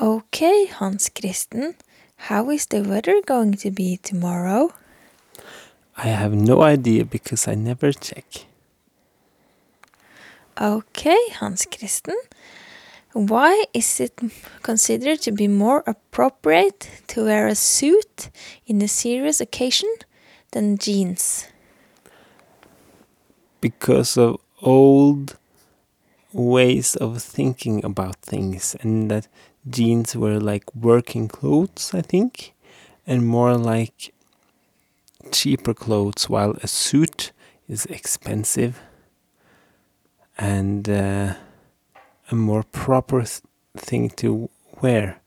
Okay, Hans Christen. How is the weather going to be tomorrow? I have no idea because I never check. Okay, Hans Christen. Why is it considered to be more appropriate to wear a suit in a serious occasion than jeans? Because of old ways of thinking about things, and that jeans were like working clothes, I think, and more like cheaper clothes, while a suit is expensive and uh, a more proper th- thing to wear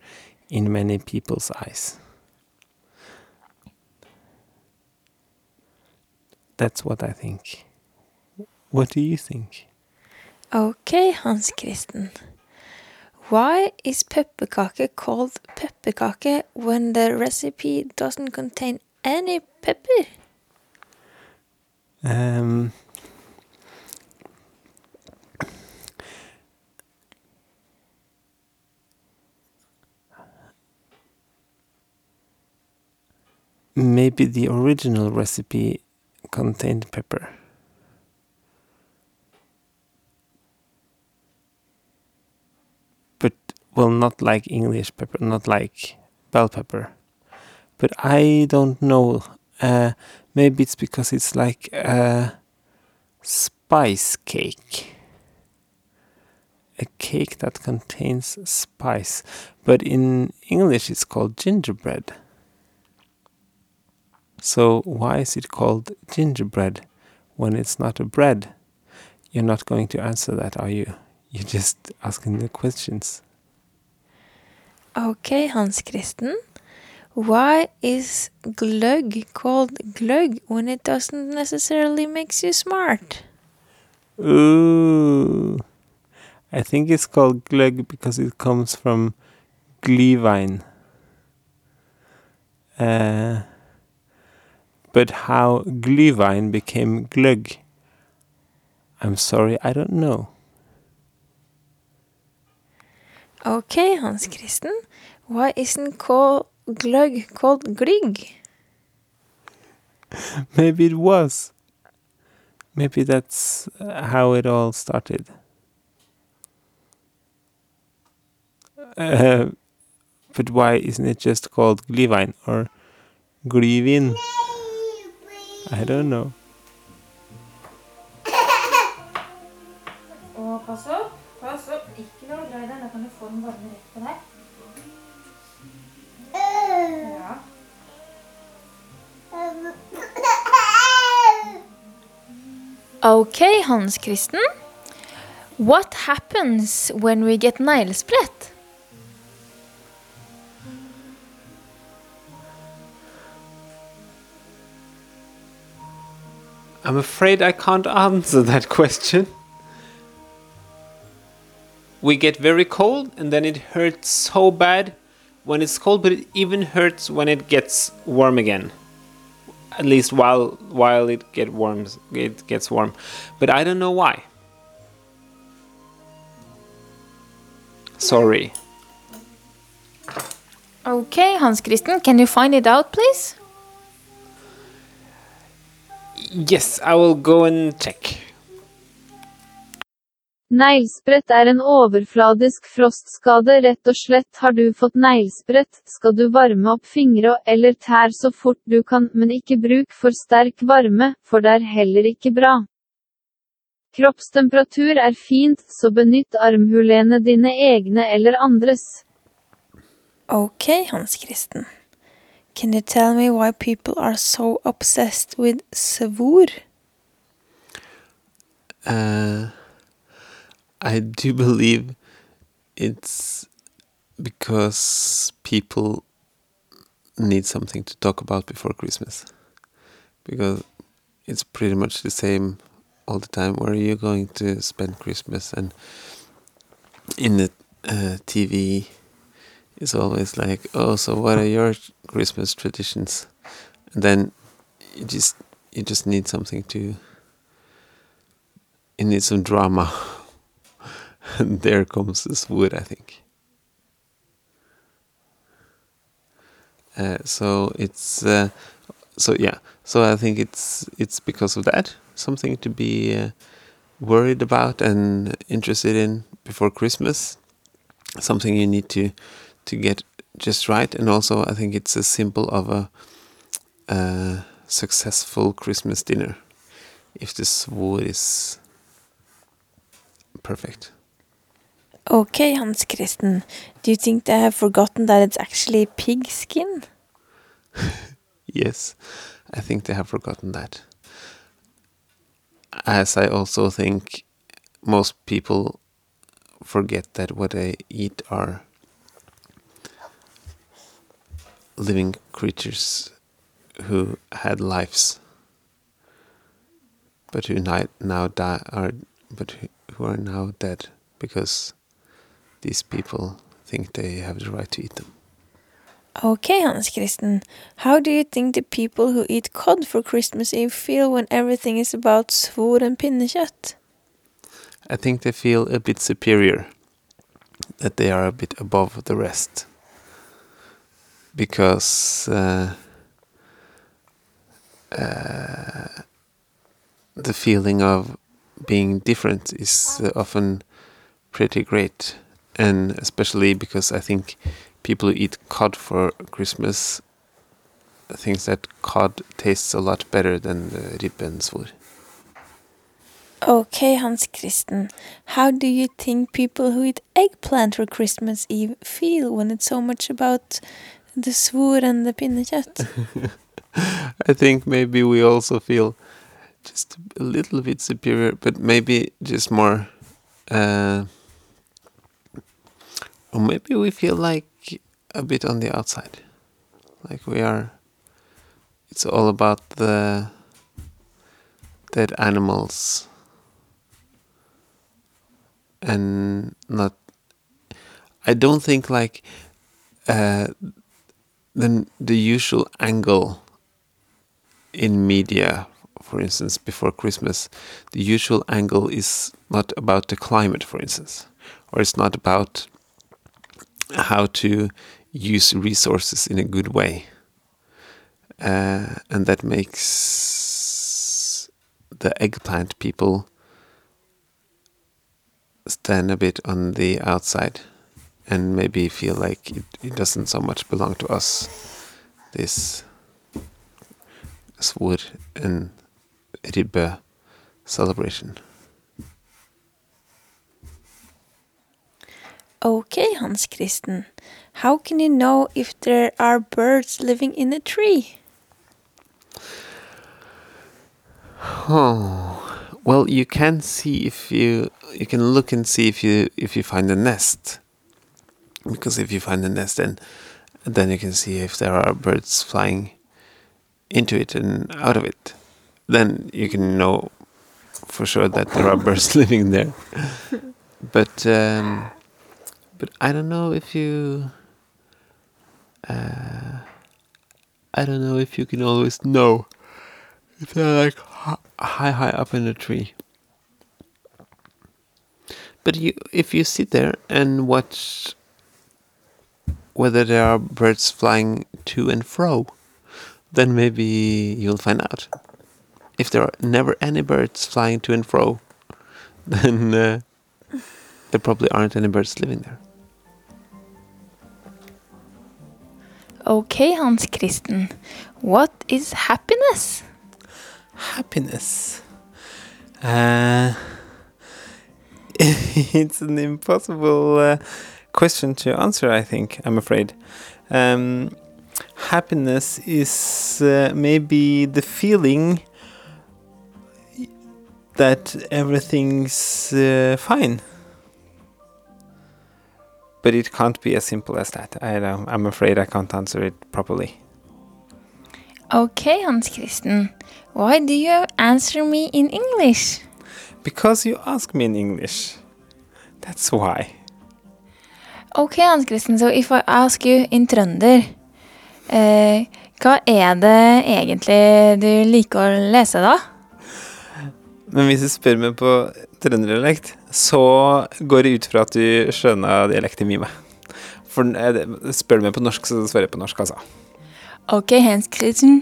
in many people's eyes. That's what I think. What do you think? Okay, Hans Christen. Why is pepperkake called pepperkake when the recipe doesn't contain any pepper? Um, maybe the original recipe contained pepper. But, well, not like English pepper, not like bell pepper. But I don't know. Uh, maybe it's because it's like a spice cake. A cake that contains spice. But in English it's called gingerbread. So why is it called gingerbread when it's not a bread? You're not going to answer that, are you? You're just asking the questions. Okay, Hans Christen. Why is glug called glug when it doesn't necessarily makes you smart? Ooh. I think it's called glug because it comes from glühwein. Uh, but how glühwein became glug, I'm sorry, I don't know. Okay, Hans Christen. Why isn't call glögg called glügg? Maybe it was. Maybe that's uh, how it all started. Uh, but why isn't it just called glühwein or glühwein? I don't know. Okay, Hans Christen. What happens when we get neglesprett? I'm afraid I can't answer that question. We get very cold and then it hurts so bad when it's cold, but it even hurts when it gets warm again. At least while while it get warms, it gets warm. But I don't know why. Sorry. Okay, Hans Christen, can you find it out, please? Yes, I will go and check. Neglesprett er en overfladisk frostskade rett og slett har du fått neglesprett, skal du varme opp fingre og eller tær så fort du kan, men ikke bruk for sterk varme, for det er heller ikke bra. Kroppstemperatur er fint, så benytt armhulene dine egne eller andres. Ok, Hans Kristen. Can you tell me why people are so obsessed with svor? Uh, I do believe it's because people need something to talk about before Christmas. Because it's pretty much the same all the time. Where are you going to spend Christmas? And in the uh, TV, it's always like, oh, so what are your Christmas traditions? And then you just you just need something to. You need some drama. and there comes this svor, I think. Uh, so it's uh, so yeah. So I think it's it's because of that something to be uh, worried about and interested in before Christmas. Something you need to to get just right, and also I think it's a symbol of a, a successful Christmas dinner. If this svor is perfect. Okay, Hans Christen. Do you think they have forgotten that it's actually pig skin? Yes, I think they have forgotten that. As I also think most people forget that what they eat are living creatures who had lives, but who now die are, but who are now dead because these people think they have the right to eat them. Okay, Hans Christian. How do you think the people who eat cod for Christmas Eve feel when everything is about svor and pinnekjøtt? I think they feel a bit superior, that they are a bit above the rest. Because uh, uh, the feeling of being different is uh, often pretty great. And especially because I think people who eat cod for Christmas thinks that cod tastes a lot better than the ribbe and svor. Okay, Hans Christen. How do you think people who eat eggplant for Christmas Eve feel when it's so much about the svor and the pinnekjøtt? I think maybe we also feel just a little bit superior, but maybe just more. Uh, or maybe we feel like a bit on the outside. Like we are. It's all about the dead animals. And not. I don't think like. Uh, then the usual angle in media, for instance, before Christmas, the usual angle is not about the climate, for instance, or it's not about how to use resources in a good way. Uh, and that makes the eggplant people stand a bit on the outside and maybe feel like it, it doesn't so much belong to us. This svor and ribbe celebration. Okay, Hans Christen. How can you know if there are birds living in a tree? Oh, well, you can see if you you can look and see if you if you find a nest, because if you find a nest, then then you can see if there are birds flying into it and out of it. Then you can know for sure that there are birds living there. But um, but I don't know if you. Uh, I don't know if you can always know if they're like high, high up in a tree. But you, if you sit there and watch whether there are birds flying to and fro, then maybe you'll find out. If there are never any birds flying to and fro, then uh, there probably aren't any birds living there. Okay, Hans Christen. What is happiness? Happiness. Uh, it's an impossible uh, question to answer, I think, I'm afraid. Um, happiness is uh, maybe the feeling that everything's fine. But it can't be as simple as that. I don't, I'm afraid I can't answer it properly. Okay, Hans Christian, Why do you answer me in English? Because you ask me in English. That's why. Okay, Hans Christian, so if I ask you in trønder, uh, hva er det egentlig du liker å lese da? Men hvis du spør meg på trønderdialekt, så går det ut fra at du skjønner dialekten min. For eh, spør du meg på norsk, så svarer jeg på norsk, altså. Ok, Hans Christian.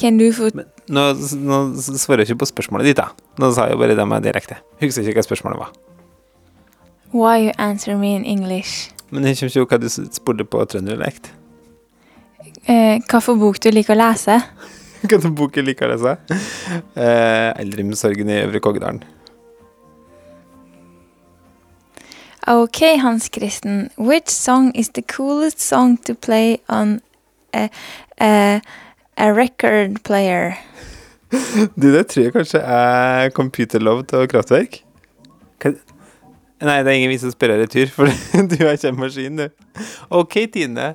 Kan du få Men nå, nå svarer jeg ikke på spørsmålet ditt, da. Nå sa jeg bare det med direkte. Husker ikke hva spørsmålet var. Why you answer me in English? Men jeg kommer ikke hva du spurte på trønderdialekt. Eh, for bok du liker å lese? Hvilken bok jeg liker å lese? Uh, Eldrimsorgen i Øvre Kågedalen. Ok, Hans Christen, Which song is the coolest song to play on a, a, a record player? Du, det tror jeg kanskje er Computer Love til Kraftverk. Nei, det er ingen vits å spørre retur, for du er ikke en maskin, du. OK, Tine.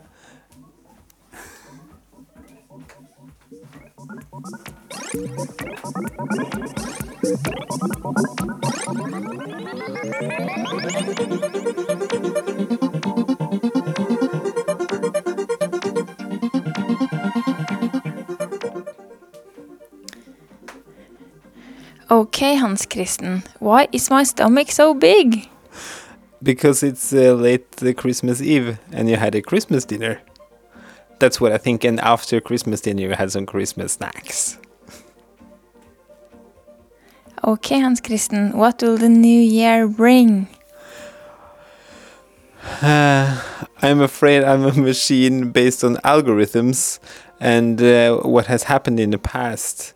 Ok, Hans Christian. Why is my stomach so big? Because it's uh, late uh, Christmas Eve and you had a Christmas dinner. That's what I think. And after Christmas dinner, you had some Christmas snacks. Ok, Hans Christian. What will the new year bring? Uh, I'm afraid I'm a machine based on algorithms and uh, what has happened in the past.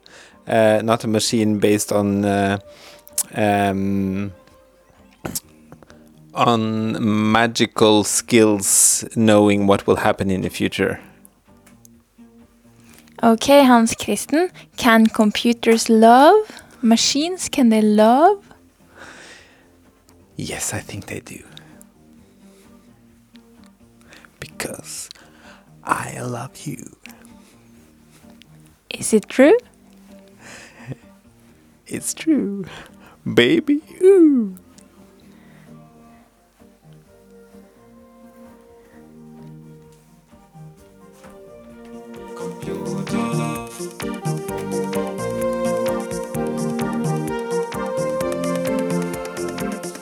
Uh, not a machine based on uh, um, on magical skills, knowing what will happen in the future. Ok, Hans Christian. Can computers love? Machines, can they love? Yes, I think they do. Because I love you. Is it true? It's true. Baby, ooh.